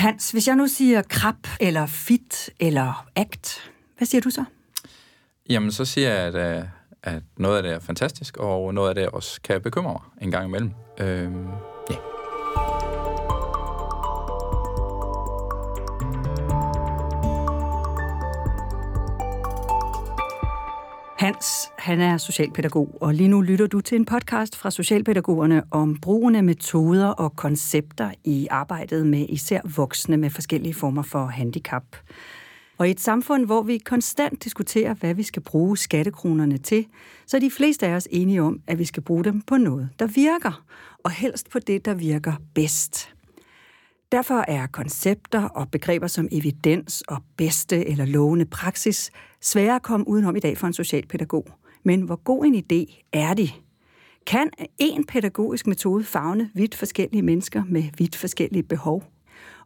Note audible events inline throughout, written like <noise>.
Hans, hvis jeg nu siger krab, eller fit, eller akt, hvad siger du så? Jamen, så siger jeg, at, øh, at noget af det er fantastisk, og noget af det også kan bekymre mig en gang imellem. Øhm, ja. Hans, han er socialpædagog, og lige nu lytter du til en podcast fra Socialpædagogerne om brugen af metoder og koncepter i arbejdet med især voksne med forskellige former for handicap. Og i et samfund, hvor vi konstant diskuterer, hvad vi skal bruge skattekronerne til, så er de fleste af os enige om, at vi skal bruge dem på noget, der virker, og helst på det, der virker bedst. Derfor er koncepter og begreber som evidens og bedste eller lovende praksis svære at komme udenom i dag for en socialpædagog. Men hvor god en idé er de? Kan en pædagogisk metode fagne vidt forskellige mennesker med vidt forskellige behov?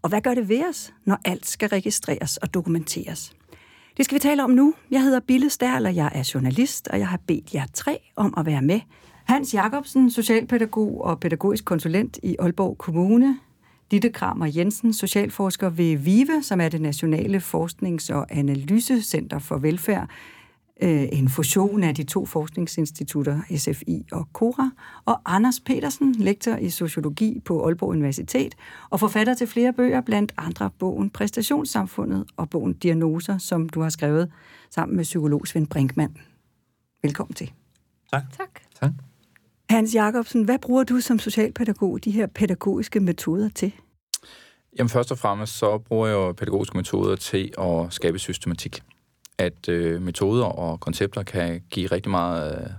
Og hvad gør det ved os, når alt skal registreres og dokumenteres? Det skal vi tale om nu. Jeg hedder Bille Stærl, og jeg er journalist, og jeg har bedt jer tre om at være med. Hans Jacobsen, socialpædagog og pædagogisk konsulent i Aalborg Kommune. Ditte Kramer Jensen, socialforsker ved VIVE, som er det Nationale Forsknings- og Analysecenter for Velfærd, øh, en fusion af de to forskningsinstitutter, SFI og KORA, og Anders Petersen, lektor i sociologi på Aalborg Universitet, og forfatter til flere bøger, blandt andre bogen Præstationssamfundet og bogen Diagnoser, som du har skrevet sammen med psykolog Svend Brinkmann. Velkommen til. Tak. Tak. tak. Hans Jacobsen, hvad bruger du som socialpædagog de her pædagogiske metoder til? Jamen først og fremmest så bruger jeg jo pædagogiske metoder til at skabe systematik. At øh, metoder og koncepter kan give rigtig meget øh,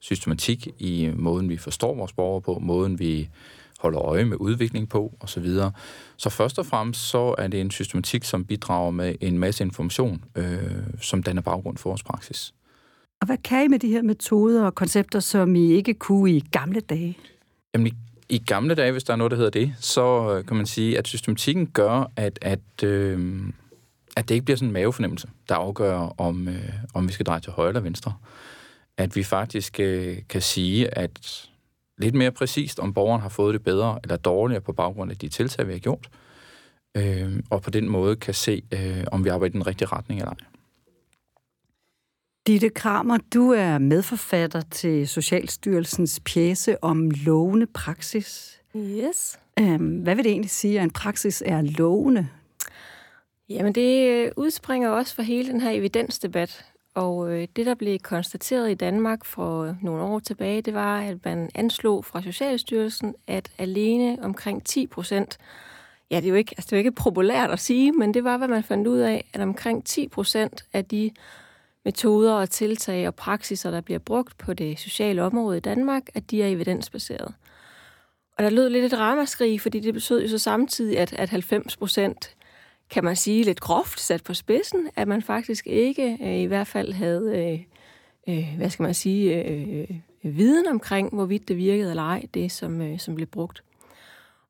systematik i øh, måden, vi forstår vores borgere på, måden vi holder øje med udvikling på osv. Så, så først og fremmest så er det en systematik, som bidrager med en masse information, øh, som danner baggrund for vores praksis. Og hvad kan I med de her metoder og koncepter, som I ikke kunne i gamle dage? Jamen, i, i gamle dage, hvis der er noget, der hedder det, så øh, kan man sige, at systematikken gør, at, at, øh, at det ikke bliver sådan en mavefornemmelse, der afgør, om, øh, om vi skal dreje til højre eller venstre. At vi faktisk øh, kan sige, at lidt mere præcist, om borgeren har fået det bedre eller dårligere på baggrund af de tiltag, vi har gjort, øh, og på den måde kan se, øh, om vi arbejder i den rigtige retning eller ej. Ditte Kramer, du er medforfatter til Socialstyrelsens pjæse om lovende praksis. Yes. Øhm, hvad vil det egentlig sige, at en praksis er lovende? Jamen, det udspringer også for hele den her evidensdebat. Og øh, det, der blev konstateret i Danmark for nogle år tilbage, det var, at man anslog fra Socialstyrelsen, at alene omkring 10 procent, ja, det er, jo ikke, altså, det er jo ikke populært at sige, men det var, hvad man fandt ud af, at omkring 10 procent af de metoder og tiltag og praksiser, der bliver brugt på det sociale område i Danmark, at de er evidensbaseret. Og der lød lidt et ramaskrig, fordi det betød jo så samtidig, at, at 90 procent, kan man sige lidt groft sat på spidsen, at man faktisk ikke øh, i hvert fald havde, øh, øh, hvad skal man sige, øh, øh, viden omkring, hvorvidt det virkede eller ej, det som, øh, som blev brugt.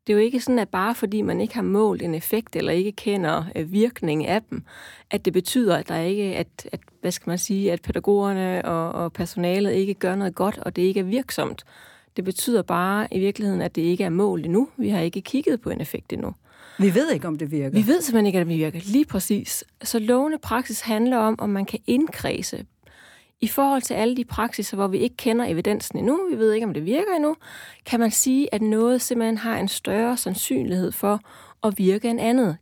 Det er jo ikke sådan, at bare fordi man ikke har målt en effekt eller ikke kender øh, virkningen af dem, at det betyder, at der ikke, at, at hvad skal man sige, at pædagogerne og, og personalet ikke gør noget godt, og det ikke er virksomt. Det betyder bare i virkeligheden, at det ikke er målt endnu. Vi har ikke kigget på en effekt endnu. Vi ved ikke, om det virker. Vi ved simpelthen ikke, at det virker. Lige præcis. Så lovende praksis handler om, om man kan indkredse i forhold til alle de praksiser, hvor vi ikke kender evidensen endnu, vi ved ikke, om det virker endnu, kan man sige, at noget simpelthen har en større sandsynlighed for at virke end andet.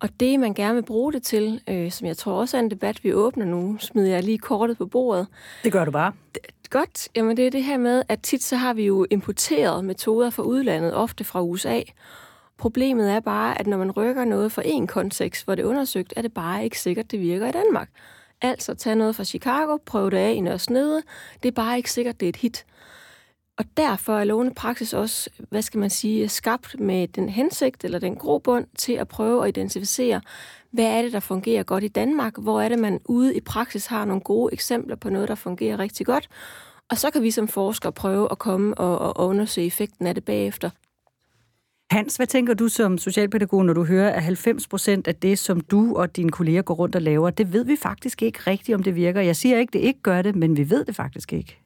Og det, man gerne vil bruge det til, øh, som jeg tror også er en debat, vi åbner nu, smider jeg lige kortet på bordet. Det gør du bare. Det, godt. Jamen det er det her med, at tit så har vi jo importeret metoder fra udlandet, ofte fra USA. Problemet er bare, at når man rykker noget fra en kontekst, hvor det er undersøgt, er det bare ikke sikkert, det virker i Danmark. Altså tag noget fra Chicago, prøve det af i Nørre Det er bare ikke sikkert, det er et hit. Og derfor er lovende praksis også, hvad skal man sige, skabt med den hensigt eller den grobund til at prøve at identificere, hvad er det, der fungerer godt i Danmark? Hvor er det, man ude i praksis har nogle gode eksempler på noget, der fungerer rigtig godt? Og så kan vi som forskere prøve at komme og, og undersøge effekten af det bagefter. Hans, hvad tænker du som socialpædagog, når du hører, at 90 procent af det, som du og dine kolleger går rundt og laver, det ved vi faktisk ikke rigtigt, om det virker. Jeg siger ikke, det ikke gør det, men vi ved det faktisk ikke.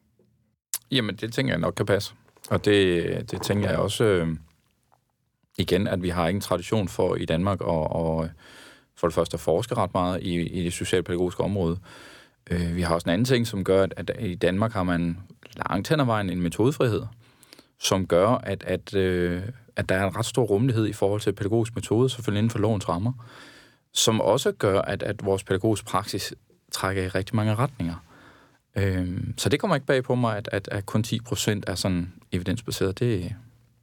Jamen, det tænker jeg nok kan passe. Og det, det tænker jeg også... Øh, igen, at vi har ingen tradition for i Danmark at, at øh, for det første at forske ret meget i, i det socialpædagogiske område. Øh, vi har også en anden ting, som gør, at, at i Danmark har man langt hen ad vejen en metodefrihed, som gør, at, at, øh, at der er en ret stor rummelighed i forhold til pædagogisk metode, selvfølgelig inden for lovens rammer, som også gør, at, at vores pædagogisk praksis trækker i rigtig mange retninger. Øh, så det kommer ikke bag på mig, at, at, at kun 10 procent er sådan evidensbaseret. Det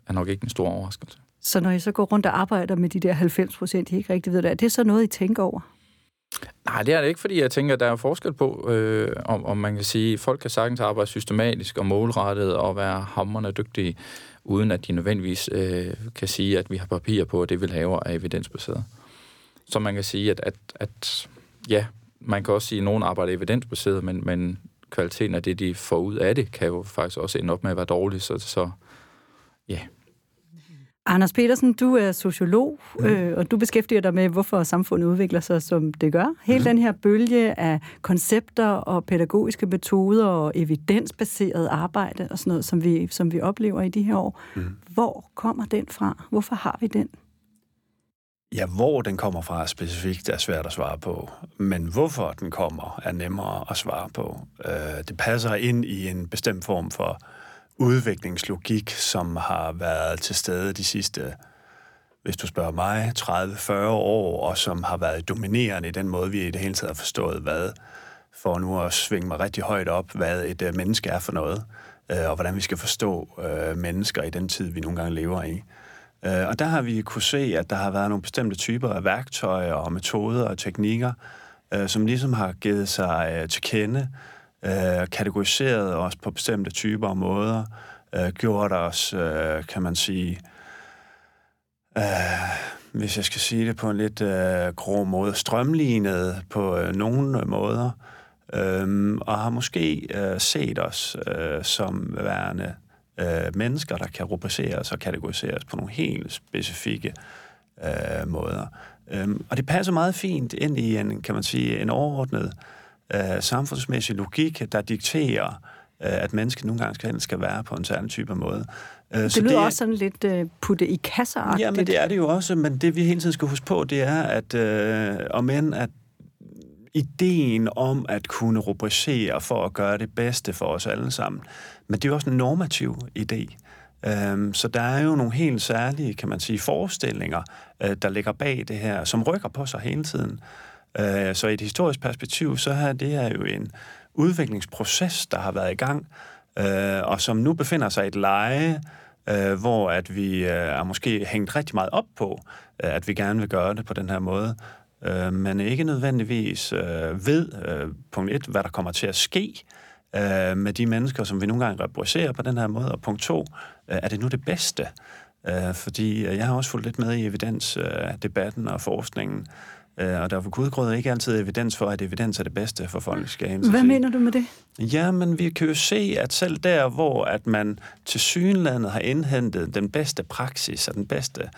er nok ikke en stor overraskelse. Så når I så går rundt og arbejder med de der 90 procent, I ikke rigtig ved det, er det så noget, I tænker over? Nej, det er det ikke, fordi jeg tænker, at der er forskel på, øh, om, om man kan sige, at folk kan sagtens arbejde systematisk og målrettet og være hammerne dygtige, uden at de nødvendigvis øh, kan sige, at vi har papir på, at det vi laver er evidensbaseret. Så man kan sige, at, at, at ja, man kan også sige, at nogen arbejder evidensbaseret, men, men kvaliteten af det, de får ud af det, kan jo faktisk også ende op med at være dårlig, så, så ja, Anders Petersen, du er sociolog, mm. øh, og du beskæftiger dig med, hvorfor samfundet udvikler sig, som det gør. Hele mm. den her bølge af koncepter og pædagogiske metoder og evidensbaseret arbejde og sådan noget, som vi, som vi oplever i de her år. Mm. Hvor kommer den fra? Hvorfor har vi den? Ja, hvor den kommer fra specifikt er svært at svare på, men hvorfor den kommer er nemmere at svare på. Øh, det passer ind i en bestemt form for udviklingslogik, som har været til stede de sidste, hvis du spørger mig, 30-40 år, og som har været dominerende i den måde, vi i det hele taget har forstået, hvad, for nu at svinge mig rigtig højt op, hvad et uh, menneske er for noget, uh, og hvordan vi skal forstå uh, mennesker i den tid, vi nogle gange lever i. Uh, og der har vi kunne se, at der har været nogle bestemte typer af værktøjer og metoder og teknikker, uh, som ligesom har givet sig uh, til kende, øh, kategoriseret os på bestemte typer og måder, øh, gjort os, øh, kan man sige, øh, hvis jeg skal sige det på en lidt øh, grå måde, strømlignet på øh, nogle øh, måder, øh, og har måske øh, set os øh, som værende øh, mennesker, der kan rubriceres og kategoriseres på nogle helt specifikke øh, måder. Øh, og det passer meget fint ind i en, kan man sige, en overordnet øh, samfundsmæssig logik, der dikterer, øh, at mennesket nogle gange skal, skal være på en særlig type måde. Øh, det så lyder det, også sådan lidt øh, putte i kasser Ja, men det er det jo også, men det vi hele tiden skal huske på, det er, at øh, om end at ideen om at kunne rubricere for at gøre det bedste for os alle sammen, men det er jo også en normativ idé. Øhm, så der er jo nogle helt særlige, kan man sige, forestillinger, øh, der ligger bag det her, som rykker på sig hele tiden. Øh, så i et historisk perspektiv, så er det her jo en udviklingsproces, der har været i gang, øh, og som nu befinder sig i et leje, øh, hvor at vi øh, er måske hængt rigtig meget op på, at vi gerne vil gøre det på den her måde, men ikke nødvendigvis ved, punkt et, hvad der kommer til at ske, med de mennesker, som vi nogle gange repræsenterer på den her måde, og punkt to, er det nu det bedste? fordi jeg har også fulgt lidt med i evidensdebatten og forskningen, og der er for gudgrød ikke altid evidens for, at evidens er det bedste for folk skal Hvad mener du med det? Ja, men vi kan jo se, at selv der, hvor at man til synlandet har indhentet den bedste praksis og den bedste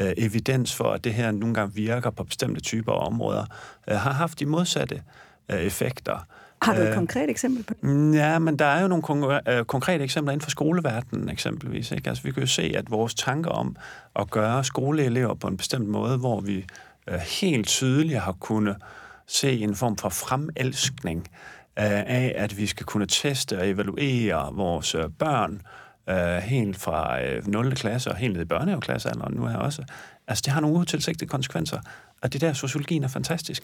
øh, evidens for, at det her nogle gange virker på bestemte typer af områder, øh, har haft de modsatte øh, effekter. Har du et øh, konkret eksempel på det? Ja, men der er jo nogle kon- øh, konkrete eksempler inden for skoleverdenen eksempelvis. Ikke? Altså, vi kan jo se, at vores tanker om at gøre skoleelever på en bestemt måde, hvor vi øh, Øh, helt tydeligt har kunnet se en form for fremelskning øh, af, at vi skal kunne teste og evaluere vores øh, børn øh, helt fra øh, 0. klasse og helt ned i børnehaveklassealderen nu her også. Altså, det har nogle utilsigtede konsekvenser, og det der sociologien er fantastisk.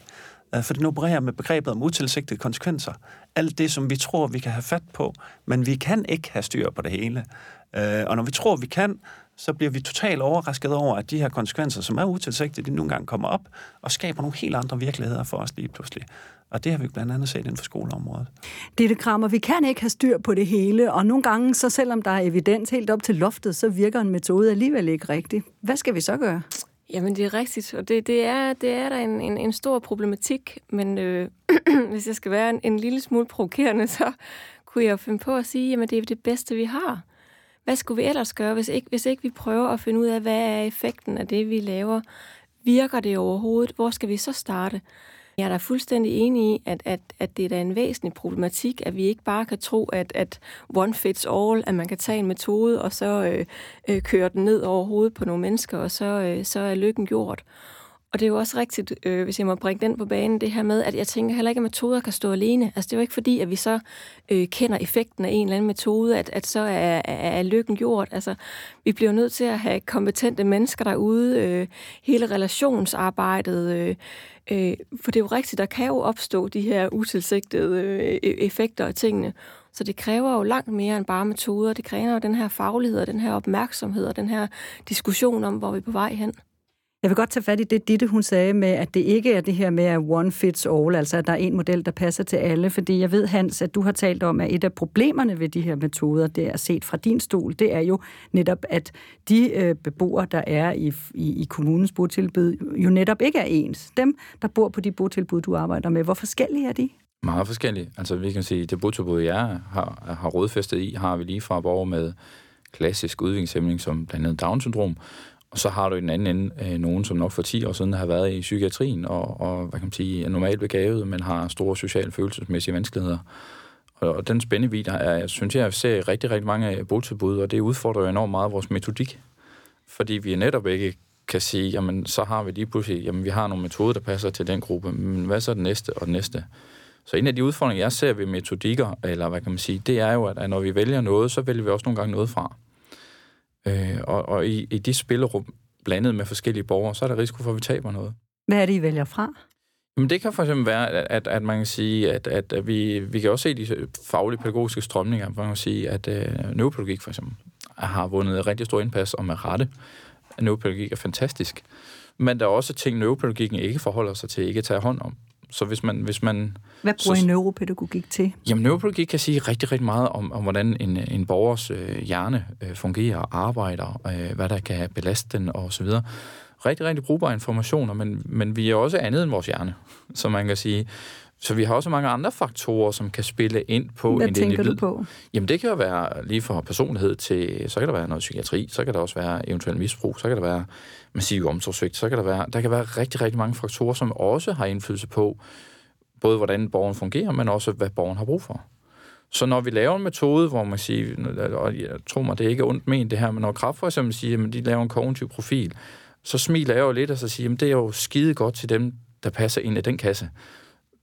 Øh, for den opererer med begrebet om utilsigtede konsekvenser. Alt det, som vi tror, vi kan have fat på, men vi kan ikke have styr på det hele. Øh, og når vi tror, vi kan, så bliver vi totalt overrasket over, at de her konsekvenser, som er utilsigtede, de nogle gange kommer op og skaber nogle helt andre virkeligheder for os lige pludselig. Og det har vi blandt andet set inden for skoleområdet. Det krammer, vi kan ikke have styr på det hele, og nogle gange, så selvom der er evidens helt op til loftet, så virker en metode alligevel ikke rigtigt. Hvad skal vi så gøre? Jamen, det er rigtigt, og det, det, er, det er der en, en, en stor problematik, men øh, <clears throat> hvis jeg skal være en, en lille smule provokerende, så kunne jeg finde på at sige, at det er det bedste, vi har hvad skulle vi ellers gøre, hvis ikke, hvis ikke vi prøver at finde ud af, hvad er effekten af det, vi laver? Virker det overhovedet? Hvor skal vi så starte? Jeg er da fuldstændig enig i, at, at, at det er da en væsentlig problematik, at vi ikke bare kan tro, at, at one fits all, at man kan tage en metode og så øh, øh, køre den ned over hovedet på nogle mennesker, og så, øh, så er lykken gjort. Og det er jo også rigtigt, øh, hvis jeg må bringe den på banen, det her med, at jeg tænker heller ikke, at metoder kan stå alene. Altså det er jo ikke fordi, at vi så øh, kender effekten af en eller anden metode, at, at så er, er lykken gjort. Altså vi bliver nødt til at have kompetente mennesker derude, øh, hele relationsarbejdet, øh, øh, for det er jo rigtigt, der kan jo opstå de her utilsigtede øh, e-, effekter af tingene. Så det kræver jo langt mere end bare metoder. Det kræver jo den her faglighed og den her opmærksomhed og den her diskussion om, hvor vi er på vej hen. Jeg vil godt tage fat i det, Ditte hun sagde med, at det ikke er det her med at one fits all, altså at der er en model, der passer til alle. Fordi jeg ved, Hans, at du har talt om, at et af problemerne ved de her metoder, det er set fra din stol, det er jo netop, at de øh, beboere, der er i, i, i kommunens botilbud, jo netop ikke er ens. Dem, der bor på de botilbud, du arbejder med, hvor forskellige er de? Meget forskellige. Altså vi kan sige, det botilbud, jeg har, har rådfæstet i, har vi lige fra borgere med klassisk udviklingshæmning, som blandt andet Down-syndrom, og så har du i den anden ende øh, nogen, som nok for 10 år siden har været i psykiatrien og, og hvad kan man sige, er normalt begavet, men har store sociale følelsesmæssige vanskeligheder. Og, og den spændevidde er, jeg synes, jeg ser rigtig, rigtig mange øh, botilbud, og det udfordrer jo enormt meget vores metodik. Fordi vi netop ikke kan sige, jamen så har vi lige pludselig, jamen vi har nogle metoder, der passer til den gruppe, men hvad så er det næste og det næste? Så en af de udfordringer, jeg ser ved metodikker, eller hvad kan man sige, det er jo, at når vi vælger noget, så vælger vi også nogle gange noget fra. Øh, og og i, i de spillerum, blandet med forskellige borgere, så er der risiko for, at vi taber noget. Hvad er det, I vælger fra? Jamen, det kan for eksempel være, at, at man kan sige, at, at, at vi, vi kan også se de faglige pædagogiske strømninger, hvor man kan sige, at øh, neuropædagogik for eksempel har vundet rigtig stor indpas og med rette. Neuropædagogik er fantastisk. Men der er også ting, neuropædagogikken ikke forholder sig til, ikke tager hånd om. Så hvis man... Hvis man Hvad bruger så, I neuropædagogik til? Jamen, neuropædagogik kan sige rigtig, rigtig meget om, om hvordan en, en borgers øh, hjerne øh, fungerer, arbejder, øh, hvad der kan belaste den og så videre. Rigtig, rigtig brugbare informationer, men, men vi er også andet end vores hjerne, så man kan sige. Så vi har også mange andre faktorer, som kan spille ind på Hvad en tænker individ. du på? Jamen det kan jo være lige fra personlighed til, så kan der være noget psykiatri, så kan der også være eventuelt misbrug, så kan der være massiv omsorgsvigt, så kan der være, der kan være rigtig, rigtig mange faktorer, som også har indflydelse på, både hvordan borgeren fungerer, men også hvad borgeren har brug for. Så når vi laver en metode, hvor man siger, og jeg tror mig, det er ikke ondt ment det her, men når kraft for eksempel siger, at de laver en kognitiv profil, så smiler jeg jo lidt og så siger, at det er jo skide godt til dem, der passer ind i den kasse.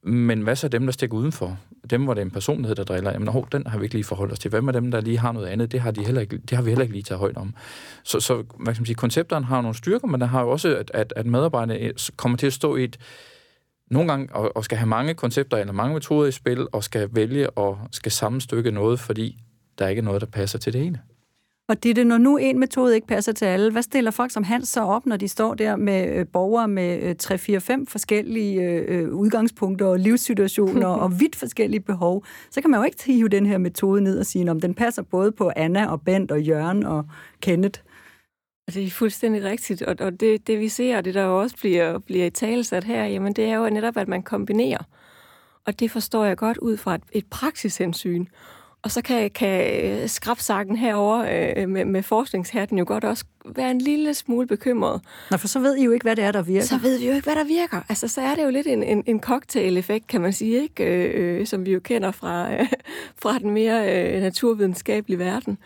Men hvad så dem, der stikker udenfor? Dem, hvor det er en personlighed, der driller, jamen, hov, den har vi ikke lige forholdt os til. Hvad med dem, der lige har noget andet? Det har, de heller ikke, det har vi heller ikke lige taget højt om. Så, så hvad kan man sige, koncepterne har nogle styrker, men der har jo også, at, at, at medarbejderne øh, kommer til at stå i et, nogle gange og, og skal have mange koncepter eller mange metoder i spil, og skal vælge og skal sammenstykke noget, fordi der er ikke noget, der passer til det ene. Og det, når nu en metode ikke passer til alle, hvad stiller folk som Hans så op, når de står der med øh, borgere med øh, 3-4-5 forskellige øh, øh udgangspunkter og livssituationer og vidt forskellige behov? Så kan man jo ikke hive den her metode ned og sige, om den passer både på Anna og Bent og Jørgen og Kenneth. Det er fuldstændig rigtigt, og, og det, det vi ser, og det der også bliver, bliver i talesat her, jamen det er jo netop, at man kombinerer. Og det forstår jeg godt ud fra et, et praksishensyn. Og så kan, kan skrabsakken herover øh, med, med forskningshatten jo godt også være en lille smule bekymret. Nå, for så ved I jo ikke, hvad det er, der virker. Så ved vi jo ikke, hvad der virker. Altså, så er det jo lidt en, en, en cocktail-effekt, kan man sige, ikke? Øh, som vi jo kender fra, øh, <laughs> fra den mere øh, naturvidenskabelige verden.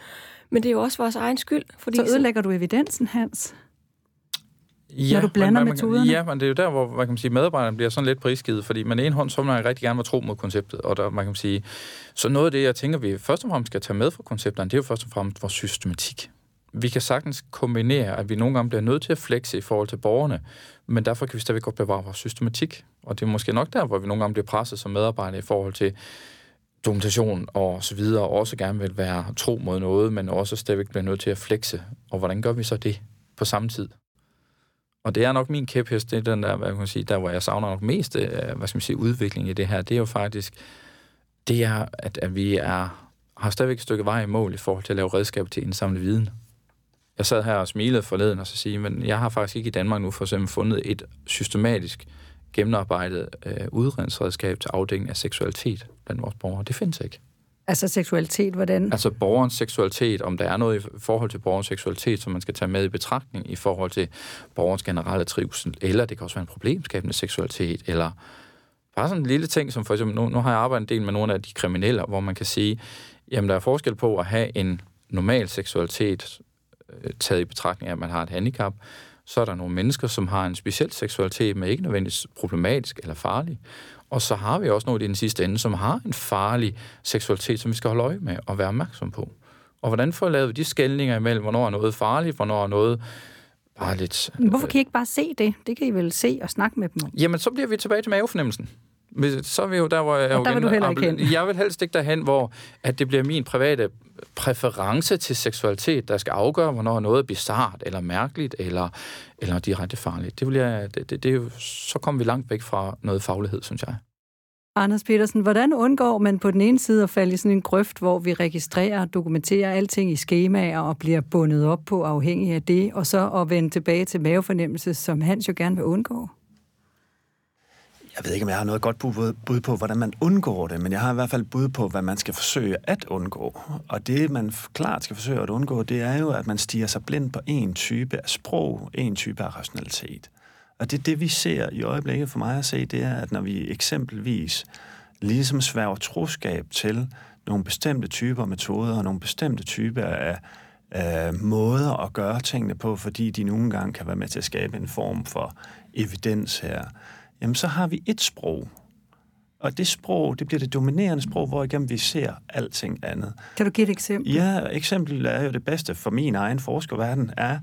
Men det er jo også vores egen skyld. Fordi så ødelægger du evidensen, Hans? Ja, når du blander men, man, metoderne? Ja, men det er jo der, hvor man kan sige, medarbejderne bliver sådan lidt prisgivet, fordi man en hånd, så vil man rigtig gerne være tro mod konceptet, og der, man kan sige, så noget af det, jeg tænker, vi først og fremmest skal tage med fra koncepterne, det er jo først og fremmest vores systematik. Vi kan sagtens kombinere, at vi nogle gange bliver nødt til at flexe i forhold til borgerne, men derfor kan vi stadigvæk godt bevare vores systematik. Og det er måske nok der, hvor vi nogle gange bliver presset som medarbejdere i forhold til dokumentation og så videre, og også gerne vil være tro mod noget, men også stadigvæk bliver nødt til at flexe. Og hvordan gør vi så det på samme tid? Og det er nok min kæphest, det er den der, hvad kan man sige, der hvor jeg savner nok mest, øh, hvad skal man sige, udvikling i det her, det er jo faktisk, det er, at, at vi er, har stadigvæk et stykke vej i mål i forhold til at lave redskaber til at indsamle viden. Jeg sad her og smilede forleden og så sige, men jeg har faktisk ikke i Danmark nu for eksempel fundet et systematisk gennemarbejdet øh, udredningsredskab til afdækning af seksualitet blandt vores borgere. Det findes ikke. Altså seksualitet, hvordan? Altså borgerens seksualitet, om der er noget i forhold til borgerens seksualitet, som man skal tage med i betragtning i forhold til borgerens generelle trivsel, eller det kan også være en problemskabende seksualitet, eller Bare sådan en lille ting, som for eksempel, nu, nu har jeg arbejdet en del med nogle af de kriminelle, hvor man kan sige, jamen der er forskel på at have en normal seksualitet, øh, taget i betragtning af, at man har et handicap, så er der nogle mennesker, som har en speciel seksualitet, men ikke nødvendigvis problematisk eller farlig. Og så har vi også nogle i den sidste ende, som har en farlig seksualitet, som vi skal holde øje med og være opmærksom på. Og hvordan får vi lavet de skældninger imellem, hvornår er noget farligt, hvornår er noget bare lidt... Hvorfor kan I ikke bare se det? Det kan I vel se og snakke med dem om. Jamen, så bliver vi tilbage til mavefornemmelsen. Så er vi jo der, hvor jeg... Og der vil du heller ikke hen. Jeg vil helst ikke derhen, hvor at det bliver min private præference til seksualitet, der skal afgøre, hvornår noget er bizart, eller mærkeligt, eller, eller direkte farligt. Det vil jeg, det, det, det er jo, så kommer vi langt væk fra noget faglighed, synes jeg. Anders Petersen, hvordan undgår man på den ene side at falde i sådan en grøft, hvor vi registrerer og dokumenterer alting i skemaer og bliver bundet op på afhængig af det, og så at vende tilbage til mavefornemmelse, som Hans jo gerne vil undgå? Jeg ved ikke, om jeg har noget godt bud, på, hvordan man undgår det, men jeg har i hvert fald bud på, hvad man skal forsøge at undgå. Og det, man klart skal forsøge at undgå, det er jo, at man stiger sig blind på en type af sprog, en type af rationalitet. Og det, det vi ser i øjeblikket for mig at se, det er, at når vi eksempelvis ligesom sværger troskab til nogle bestemte typer metoder og nogle bestemte typer af, af måder at gøre tingene på, fordi de nogle gange kan være med til at skabe en form for evidens her, jamen så har vi et sprog. Og det sprog, det bliver det dominerende sprog, hvor igennem vi ser alting andet. Kan du give et eksempel? Ja, eksempel er jo det bedste for min egen forskerverden, er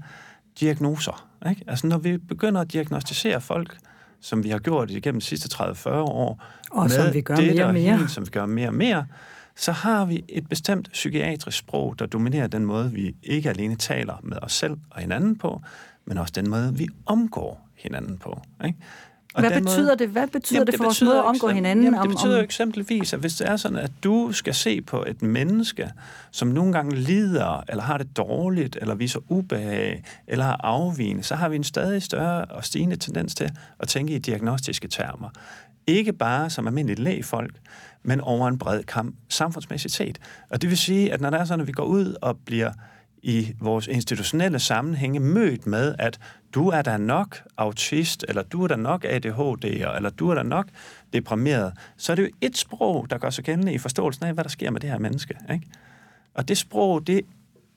diagnoser. Ikke? Altså når vi begynder at diagnostisere folk, som vi har gjort igennem de sidste 30-40 år, og med som vi gør det, mere og mere. Helt, som vi gør mere og mere, så har vi et bestemt psykiatrisk sprog, der dominerer den måde, vi ikke alene taler med os selv og hinanden på, men også den måde, vi omgår hinanden på. Ikke? Og Hvad betyder måde, det? Hvad betyder jamen, det for vores måde at omgå hinanden? Jamen, det betyder jo eksempelvis, at hvis det er sådan, at du skal se på et menneske, som nogle gange lider, eller har det dårligt, eller viser ubehag, eller har afvigende, så har vi en stadig større og stigende tendens til at tænke i diagnostiske termer. Ikke bare som almindeligt lægefolk, men over en bred kamp samfundsmæssigt set. Og det vil sige, at når der er sådan, at vi går ud og bliver i vores institutionelle sammenhænge mødt med, at du er da nok autist, eller du er da nok ADHD'er, eller du er da nok deprimeret, så er det jo et sprog, der gør sig gældende i forståelsen af, hvad der sker med det her menneske. Ikke? Og det sprog, det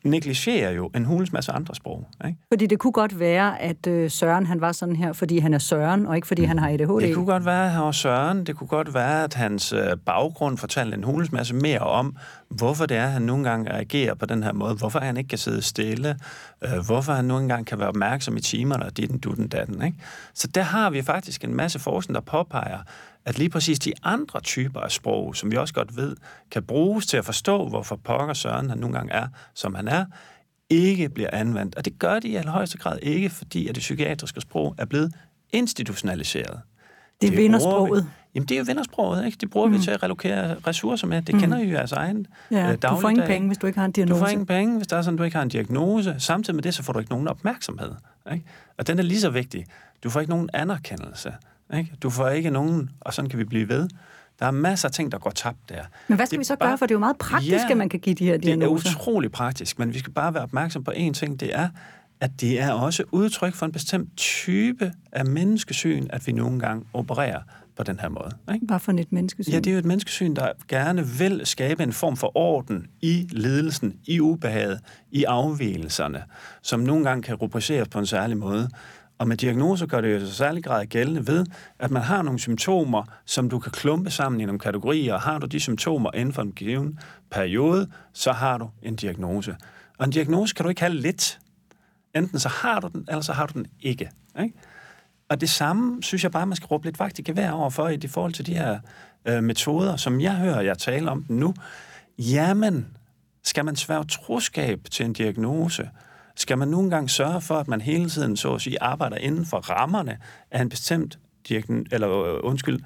negligerer jo en hulens masse andre sprog. Ikke? Fordi det kunne godt være, at øh, Søren han var sådan her, fordi han er Søren, og ikke fordi han har ADHD. Det kunne godt være, at han var Søren. Det kunne godt være, at hans øh, baggrund fortalte en hulens masse mere om, hvorfor det er, at han nogle gange reagerer på den her måde, hvorfor han ikke kan sidde stille, øh, hvorfor han nogle gange kan være opmærksom i timerne, og dit, dutten, datten. Ikke? Så der har vi faktisk en masse forskning, der påpeger, at lige præcis de andre typer af sprog, som vi også godt ved, kan bruges til at forstå, hvorfor pokker Søren han nogle gange er, som han er, ikke bliver anvendt. Og det gør de i allerhøjeste grad ikke, fordi at det psykiatriske sprog er blevet institutionaliseret. Det er vindersproget. Jamen, det er jo vindersproget, ikke? Det bruger mm. vi til at relokere ressourcer med. Det mm. kender I jo jeres egen ja, øh, Du får ingen penge, hvis du ikke har en diagnose. Du får ingen penge, hvis der er sådan, du ikke har en diagnose. Samtidig med det, så får du ikke nogen opmærksomhed. Ikke? Og den er lige så vigtig. Du får ikke nogen anerkendelse. Ikke? Du får ikke nogen, og sådan kan vi blive ved. Der er masser af ting, der går tabt der. Men hvad skal det vi så bare, gøre, for det er jo meget praktisk, ja, at man kan give de her diagnoser. det er utrolig praktisk, men vi skal bare være opmærksom på én ting, det er, at det er også udtryk for en bestemt type af menneskesyn, at vi nogle gange opererer på den her måde. Ikke? Hvad for et menneskesyn? Ja, det er jo et menneskesyn, der gerne vil skabe en form for orden i ledelsen, i ubehaget, i afvielserne, som nogle gange kan rubriceres på en særlig måde. Og med diagnoser gør det jo så særlig grad gældende ved, at man har nogle symptomer, som du kan klumpe sammen i nogle kategorier, og har du de symptomer inden for en given periode, så har du en diagnose. Og en diagnose kan du ikke have lidt. Enten så har du den, eller så har du den ikke. ikke? Og det samme synes jeg bare, man skal råbe lidt vagt i gevær overfor i forhold til de her øh, metoder, som jeg hører jeg tale om nu. Jamen, skal man sværge troskab til en diagnose, skal man nogle gange sørge for, at man hele tiden, så at sige, arbejder inden for rammerne af en bestemt diagn- eller, øh, undskyld,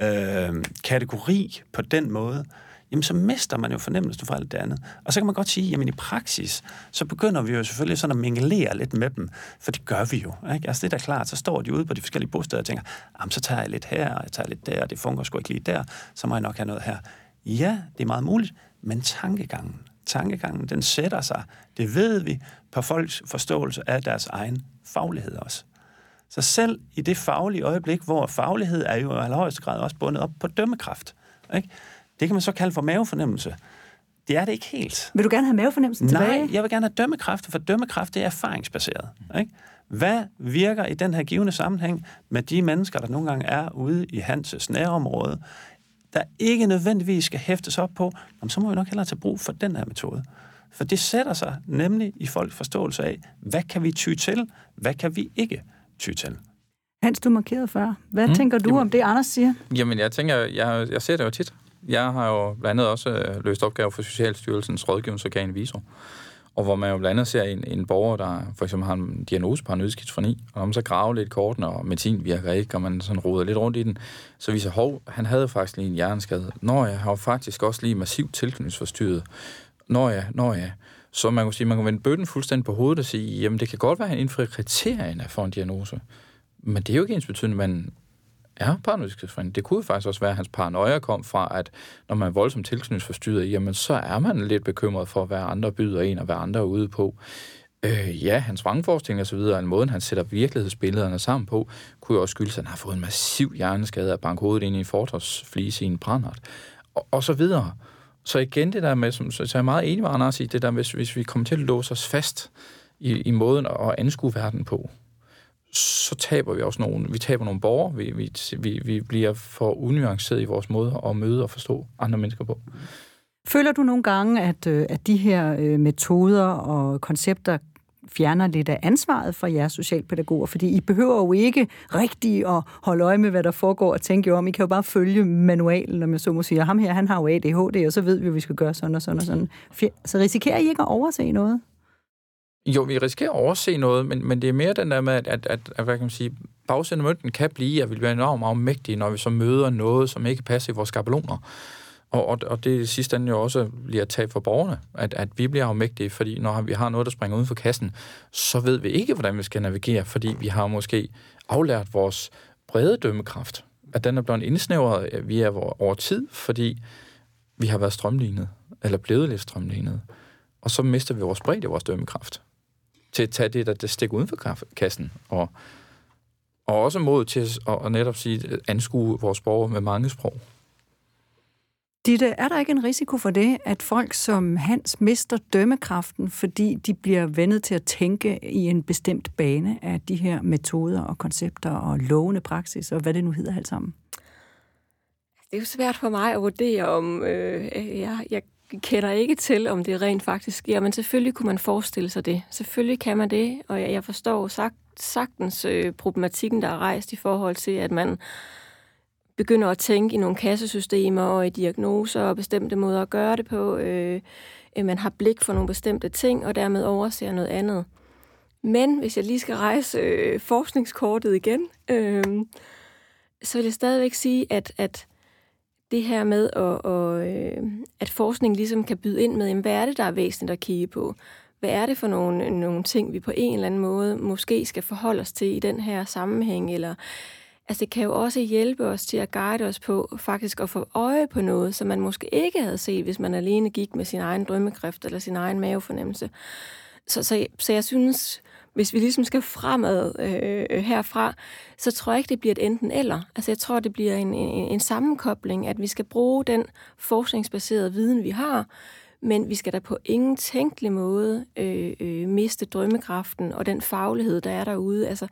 øh, kategori på den måde, jamen så mister man jo fornemmelsen for alt det andet. Og så kan man godt sige, jamen i praksis, så begynder vi jo selvfølgelig sådan at mingelere lidt med dem, for det gør vi jo. Ikke? Altså det er da klart, så står de ude på de forskellige bosteder og tænker, jamen så tager jeg lidt her, og jeg tager lidt der, og det fungerer sgu ikke lige der, så må jeg nok have noget her. Ja, det er meget muligt, men tankegangen, tankegangen, den sætter sig, det ved vi, på folks forståelse af deres egen faglighed også. Så selv i det faglige øjeblik, hvor faglighed er jo i allerhøjeste grad også bundet op på dømmekraft, ikke? det kan man så kalde for mavefornemmelse. Det er det ikke helt. Vil du gerne have mavefornemmelsen Nej, tilbage? jeg vil gerne have dømmekraft, for dømmekraft det er erfaringsbaseret. Ikke? Hvad virker i den her givende sammenhæng med de mennesker, der nogle gange er ude i Hanses nærområde, der ikke nødvendigvis skal hæftes op på, jamen, så må vi nok hellere tage brug for den her metode. For det sætter sig nemlig i folks forståelse af, hvad kan vi ty til, hvad kan vi ikke ty til. Hans, du markerede før. Hvad Mm, tænker du jamen- om det, Anders siger? Jamen, jeg tænker, jeg, jeg ser det jo tit. Jeg har jo blandt andet også øh, løst opgaver for Socialstyrelsens rådgivningsorgan Viso, og hvor man jo blandt andet ser en, en borger, der for eksempel har en diagnose paranoid skizofreni, og når man så graver lidt kortene, og medicin virker ikke, og man sådan roder lidt rundt i den, så viser hov, han havde faktisk lige en hjerneskade. Når jeg har jo faktisk også lige massivt tilknytningsforstyrret. Når jeg, når jeg. Så man kan sige, man kan vende bøtten fuldstændig på hovedet og sige, jamen det kan godt være, at han indfrier kriterierne for en diagnose. Men det er jo ikke ens betydende, at man er paranoid skizofren. Det kunne faktisk også være, at hans paranoia kom fra, at når man er voldsomt tilknytningsforstyrret, jamen så er man lidt bekymret for, hvad andre byder en, og hvad andre er ude på. Øh, ja, hans vrangforestilling og så videre, en måde, han sætter virkelighedsbillederne sammen på, kunne jo også skyldes, at han har fået en massiv hjerneskade af banke hovedet ind i en fortordsflise i en brandart, og, og så videre. Så igen det der med, som, så jeg er meget enig med Anders i, det der hvis, hvis vi kommer til at låse os fast i, i måden at anskue verden på, så taber vi også nogle, vi taber nogle borgere, vi, vi, vi, vi bliver for unuanceret i vores måde at møde og forstå andre mennesker på. Føler du nogle gange, at, øh, at de her øh, metoder og koncepter fjerner lidt af ansvaret for jeres socialpædagoger? Fordi I behøver jo ikke rigtig at holde øje med, hvad der foregår og tænke jer om. I kan jo bare følge manualen, når man så må sige, ham her, han har jo ADHD, og så ved vi, at vi skal gøre sådan og sådan og sådan. Så risikerer I ikke at overse noget? Jo, vi risikerer at overse noget, men, men det er mere den der med, at, at, at, at hvad kan man sige, bagsiden af mønten kan blive, at vi bliver enormt afmægtige, når vi så møder noget, som ikke passer i vores skabeloner. Og, og, og det er sidste ende jo også bliver at tab for borgerne, at, at vi bliver afmægtige, fordi når vi har noget, der springer uden for kassen, så ved vi ikke, hvordan vi skal navigere, fordi vi har måske aflært vores brede dømmekraft, at den er blevet indsnævret øh, via vores, over tid, fordi vi har været strømlignet, eller blevet lidt strømlignet. Og så mister vi vores bredde, vores dømmekraft til at tage det, der, der stikker uden for kassen, og, og også mod til at, at netop sige, at anskue vores borgere med mange sprog. Ditte, er der ikke en risiko for det, at folk som Hans mister dømmekraften, fordi de bliver vendet til at tænke i en bestemt bane af de her metoder og koncepter og lovende praksis, og hvad det nu hedder alt sammen? Det er jo svært for mig at vurdere, om øh, jeg, jeg kender ikke til, om det rent faktisk sker, men selvfølgelig kunne man forestille sig det. Selvfølgelig kan man det, og jeg, jeg forstår sagt, sagtens øh, problematikken, der er rejst i forhold til, at man begynder at tænke i nogle kassesystemer og i diagnoser og bestemte måder at gøre det på. Øh, øh man har blik for nogle bestemte ting, og dermed overser noget andet. Men hvis jeg lige skal rejse øh, forskningskortet igen, øh, så vil jeg stadigvæk sige, at, at det her med, at, at, øh, at forskning ligesom kan byde ind med, jamen, hvad er det, der er væsentligt at kigge på? Hvad er det for nogle, nogle ting, vi på en eller anden måde måske skal forholde os til i den her sammenhæng? Eller, altså det kan jo også hjælpe os til at guide os på faktisk at få øje på noget, som man måske ikke havde set, hvis man alene gik med sin egen drømmekræft eller sin egen mavefornemmelse. Så, så, så jeg synes, hvis vi ligesom skal fremad øh, herfra, så tror jeg ikke, det bliver et enten eller. Altså jeg tror, det bliver en, en, en sammenkobling, at vi skal bruge den forskningsbaserede viden, vi har, men vi skal da på ingen tænkelig måde øh, øh, miste drømmekraften og den faglighed, der er derude. Altså,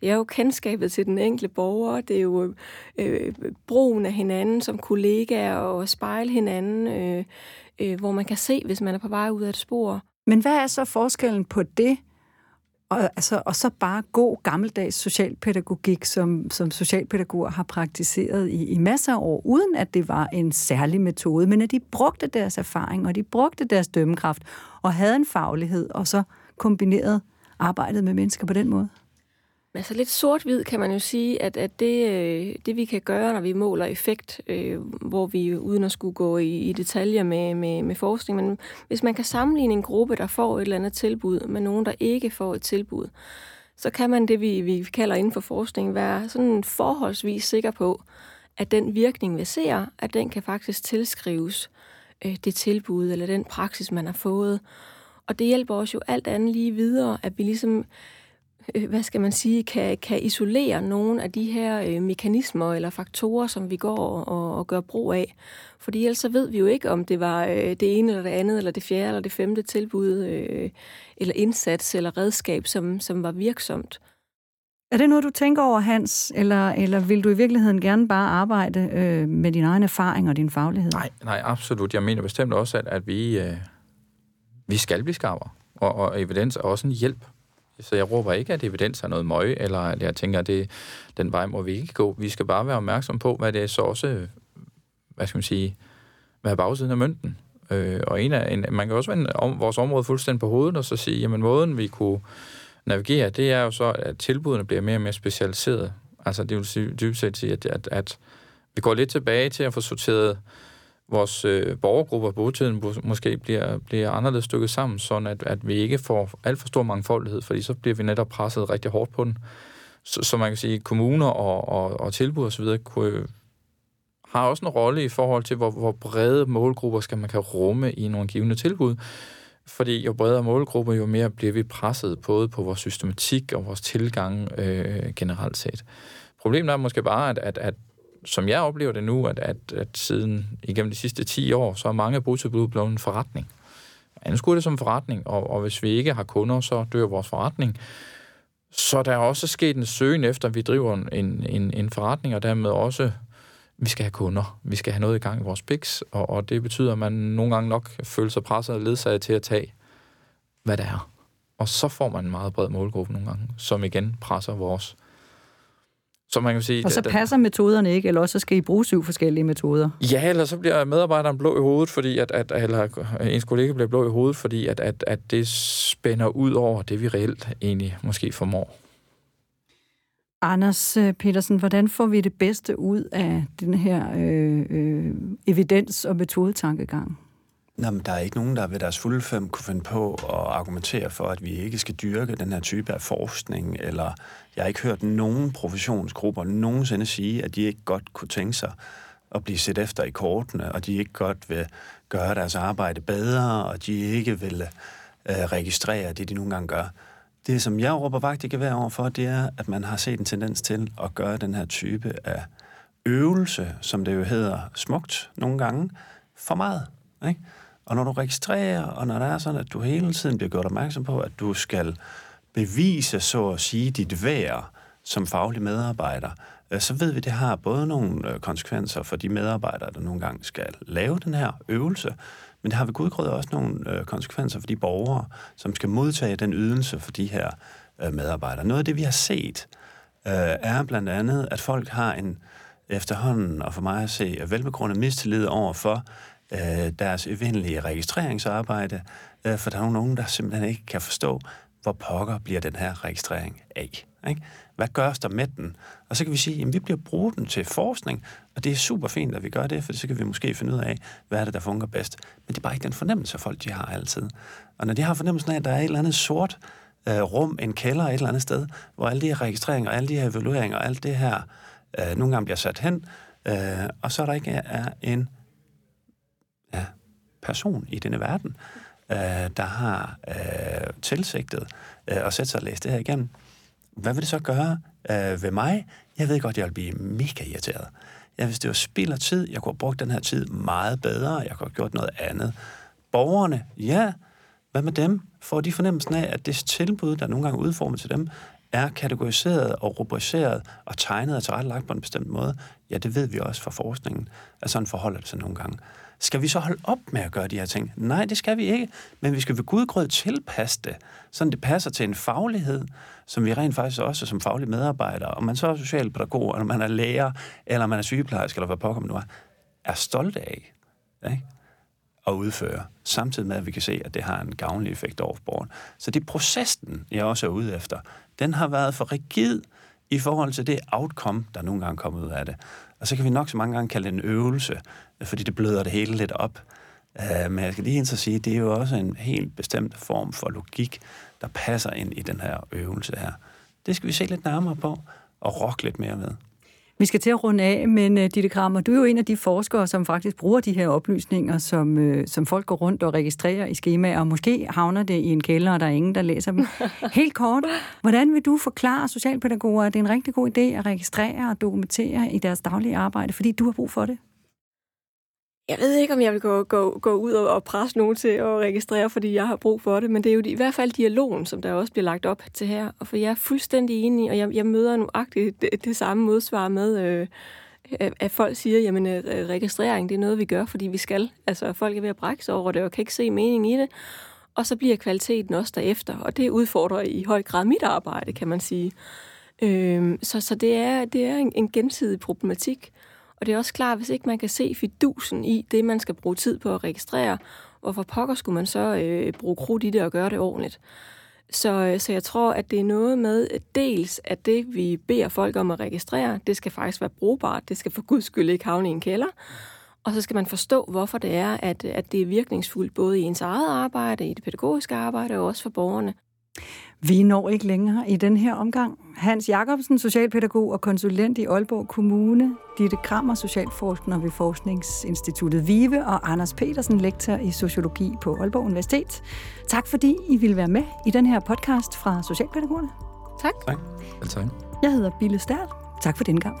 det er jo kendskabet til den enkelte borger, det er jo øh, brugen af hinanden som kollegaer og spejle hinanden, øh, øh, hvor man kan se, hvis man er på vej ud af et spor. Men hvad er så forskellen på det, og, altså, og så bare god gammeldags socialpædagogik, som, som socialpædagoger har praktiseret i, i masser af år, uden at det var en særlig metode, men at de brugte deres erfaring, og de brugte deres dømmekraft, og havde en faglighed, og så kombineret arbejdet med mennesker på den måde? Altså lidt sort-hvid kan man jo sige, at, at det, øh, det vi kan gøre, når vi måler effekt, øh, hvor vi uden at skulle gå i, i detaljer med, med, med forskning, men hvis man kan sammenligne en gruppe, der får et eller andet tilbud, med nogen, der ikke får et tilbud, så kan man det, vi, vi kalder inden for forskning, være sådan forholdsvis sikker på, at den virkning, vi ser, at den kan faktisk tilskrives øh, det tilbud eller den praksis, man har fået. Og det hjælper os jo alt andet lige videre, at vi ligesom øh, hvad skal man sige, kan, kan isolere nogle af de her øh, mekanismer eller faktorer, som vi går og, og gør brug af. Fordi ellers så ved vi jo ikke, om det var øh, det ene eller det andet, eller det fjerde eller det femte tilbud, øh, eller indsats eller redskab, som, som var virksomt. Er det noget, du tænker over, Hans, eller, eller vil du i virkeligheden gerne bare arbejde øh, med din egen erfaring og din faglighed? Nej, nej, absolut. Jeg mener bestemt også, at, at vi, øh, vi skal blive skarpere, og, og evidens er også en hjælp. Så jeg råber ikke, at evidens er noget møg, eller at jeg tænker, at det, den vej må vi ikke gå. Vi skal bare være opmærksom på, hvad det er så også, hvad skal man sige, hvad er bagsiden af mønten. Øh, og en af, en, man kan også vende om, vores område fuldstændig på hovedet, og så sige, jamen måden vi kunne navigere, det er jo så, at tilbudene bliver mere og mere specialiseret. Altså det vil sige, dybest set sige, at, at, at vi går lidt tilbage til at få sorteret vores øh, borgergrupper på tiden måske bliver, bliver anderledes stykket sammen, sådan at, at vi ikke får alt for stor mangfoldighed, fordi så bliver vi netop presset rigtig hårdt på den. Så, så man kan sige, at kommuner og, og, og tilbud osv. Kunne, øh, har også en rolle i forhold til, hvor, hvor brede målgrupper skal man kan rumme i nogle givende tilbud. Fordi jo bredere målgrupper, jo mere bliver vi presset både på vores systematik og vores tilgang øh, generelt set. Problemet er måske bare, at, at, at som jeg oplever det nu, at, at, at siden igennem de sidste 10 år, så er mange botilbud blevet en forretning. Anskuer det som forretning, og, og hvis vi ikke har kunder, så dør vores forretning. Så der er også sket en søgen efter, at vi driver en, en, en forretning, og dermed også, vi skal have kunder. Vi skal have noget i gang i vores biks, og, og det betyder, at man nogle gange nok føler sig presset og ledsaget til at tage, hvad det er. Og så får man en meget bred målgruppe nogle gange, som igen presser vores så man kan sige... Og så passer metoderne ikke, eller også skal I bruge syv forskellige metoder? Ja, eller så bliver medarbejderen blå i hovedet, fordi at, at eller ens kollega bliver blå i hovedet, fordi at, at, at det spænder ud over det, vi reelt egentlig måske formår. Anders øh, Petersen, hvordan får vi det bedste ud af den her øh, øh, evidens- og metodetankegang? Nå, men der er ikke nogen, der ved deres fulde fem kunne finde på at argumentere for, at vi ikke skal dyrke den her type af forskning, eller jeg har ikke hørt nogen professionsgrupper nogensinde sige, at de ikke godt kunne tænke sig at blive set efter i kortene, og de ikke godt vil gøre deres arbejde bedre, og de ikke vil øh, registrere det, de nogle gange gør. Det, som jeg råber vagt i gevær overfor, det er, at man har set en tendens til at gøre den her type af øvelse, som det jo hedder smukt nogle gange, for meget. Ikke? Og når du registrerer, og når der er sådan, at du hele tiden bliver gjort opmærksom på, at du skal bevise, så at sige, dit værd som faglig medarbejder, øh, så ved vi, at det har både nogle øh, konsekvenser for de medarbejdere, der nogle gange skal lave den her øvelse, men det har ved gudgrød også nogle øh, konsekvenser for de borgere, som skal modtage den ydelse for de her medarbejdere. Noget af det, vi har set, er blandt andet, at folk har en efterhånden, og for mig at se, velbegrundet mistillid over for, deres evindelige registreringsarbejde, for der er nogen, der simpelthen ikke kan forstå, hvor pokker bliver den her registrering af. Ikke? Hvad gørs der med den? Og så kan vi sige, at vi bliver brugt den til forskning, og det er super fint, at vi gør det, for så kan vi måske finde ud af, hvad er det, der fungerer bedst. Men det er bare ikke den fornemmelse, folk de har altid. Og når de har fornemmelsen af, at der er et eller andet sort øh, rum, en kælder et eller andet sted, hvor alle de her registreringer, alle de her evalueringer, og alt det her øh, nogle gange bliver sat hen, øh, og så er der ikke er en ja, person i denne verden, øh, der har øh, tilsigtet øh, at sætte sig og læse det her igennem. Hvad vil det så gøre øh, ved mig? Jeg ved godt, jeg vil blive mega irriteret. Ja, hvis det var spild af tid, jeg kunne have brugt den her tid meget bedre, jeg kunne have gjort noget andet. Borgerne, ja, hvad med dem? Får de fornemmelsen af, at det tilbud, der nogle gange er udformet til dem, er kategoriseret og rubriceret og tegnet og tilrettelagt på en bestemt måde? Ja, det ved vi også fra forskningen, at sådan forholder det sig nogle gange. Skal vi så holde op med at gøre de her ting? Nej, det skal vi ikke. Men vi skal ved gudgrød tilpasse det, så det passer til en faglighed, som vi rent faktisk også som faglige medarbejdere, om man så er socialpædagog, eller man er lærer, eller man er sygeplejerske, eller hvad pokker man nu er, er stolte af ikke? at udføre, samtidig med, at vi kan se, at det har en gavnlig effekt over borgeren. Så det er processen, jeg også er ude efter. Den har været for rigid i forhold til det outcome, der nogle gange kommer ud af det. Og så kan vi nok så mange gange kalde det en øvelse, fordi det bløder det hele lidt op. Uh, men jeg skal lige ind sige, at det er jo også en helt bestemt form for logik, der passer ind i den her øvelse her. Det skal vi se lidt nærmere på og rokke lidt mere ved. Vi skal til at runde af, men uh, Ditte Krammer, du er jo en af de forskere, som faktisk bruger de her oplysninger, som, uh, som folk går rundt og registrerer i skemaer, og måske havner det i en kælder, og der er ingen, der læser dem. <laughs> Helt kort, hvordan vil du forklare socialpædagoger, at det er en rigtig god idé at registrere og dokumentere i deres daglige arbejde, fordi du har brug for det? Jeg ved ikke, om jeg vil gå, gå, gå ud og, og presse nogen til at registrere, fordi jeg har brug for det, men det er jo i hvert fald dialogen, som der også bliver lagt op til her. Og for jeg er fuldstændig enig, og jeg, jeg møder nuagtigt det, det samme modsvar med, øh, at folk siger, jamen øh, registrering, det er noget, vi gør, fordi vi skal. Altså folk er ved at brække sig over det, og kan ikke se mening i det. Og så bliver kvaliteten også derefter, og det udfordrer i høj grad mit arbejde, kan man sige. Øh, så så det, er, det er en, en gensidig problematik. Og det er også klart, hvis ikke man kan se fidusen i det, man skal bruge tid på at registrere, hvorfor pokker skulle man så øh, bruge krudt i det og gøre det ordentligt? Så, øh, så jeg tror, at det er noget med øh, dels, at det, vi beder folk om at registrere, det skal faktisk være brugbart. Det skal for guds skyld ikke havne i en kælder. Og så skal man forstå, hvorfor det er, at, at det er virkningsfuldt både i ens eget arbejde, i det pædagogiske arbejde og også for borgerne. Vi når ikke længere i den her omgang. Hans Jacobsen, socialpædagog og konsulent i Aalborg Kommune, Ditte Krammer, socialforsker ved Forskningsinstituttet VIVE, og Anders Petersen, lektor i sociologi på Aalborg Universitet. Tak fordi I ville være med i den her podcast fra Socialpædagogerne. Tak. Tak. tak. Jeg hedder Bille Stærl. Tak for den gang.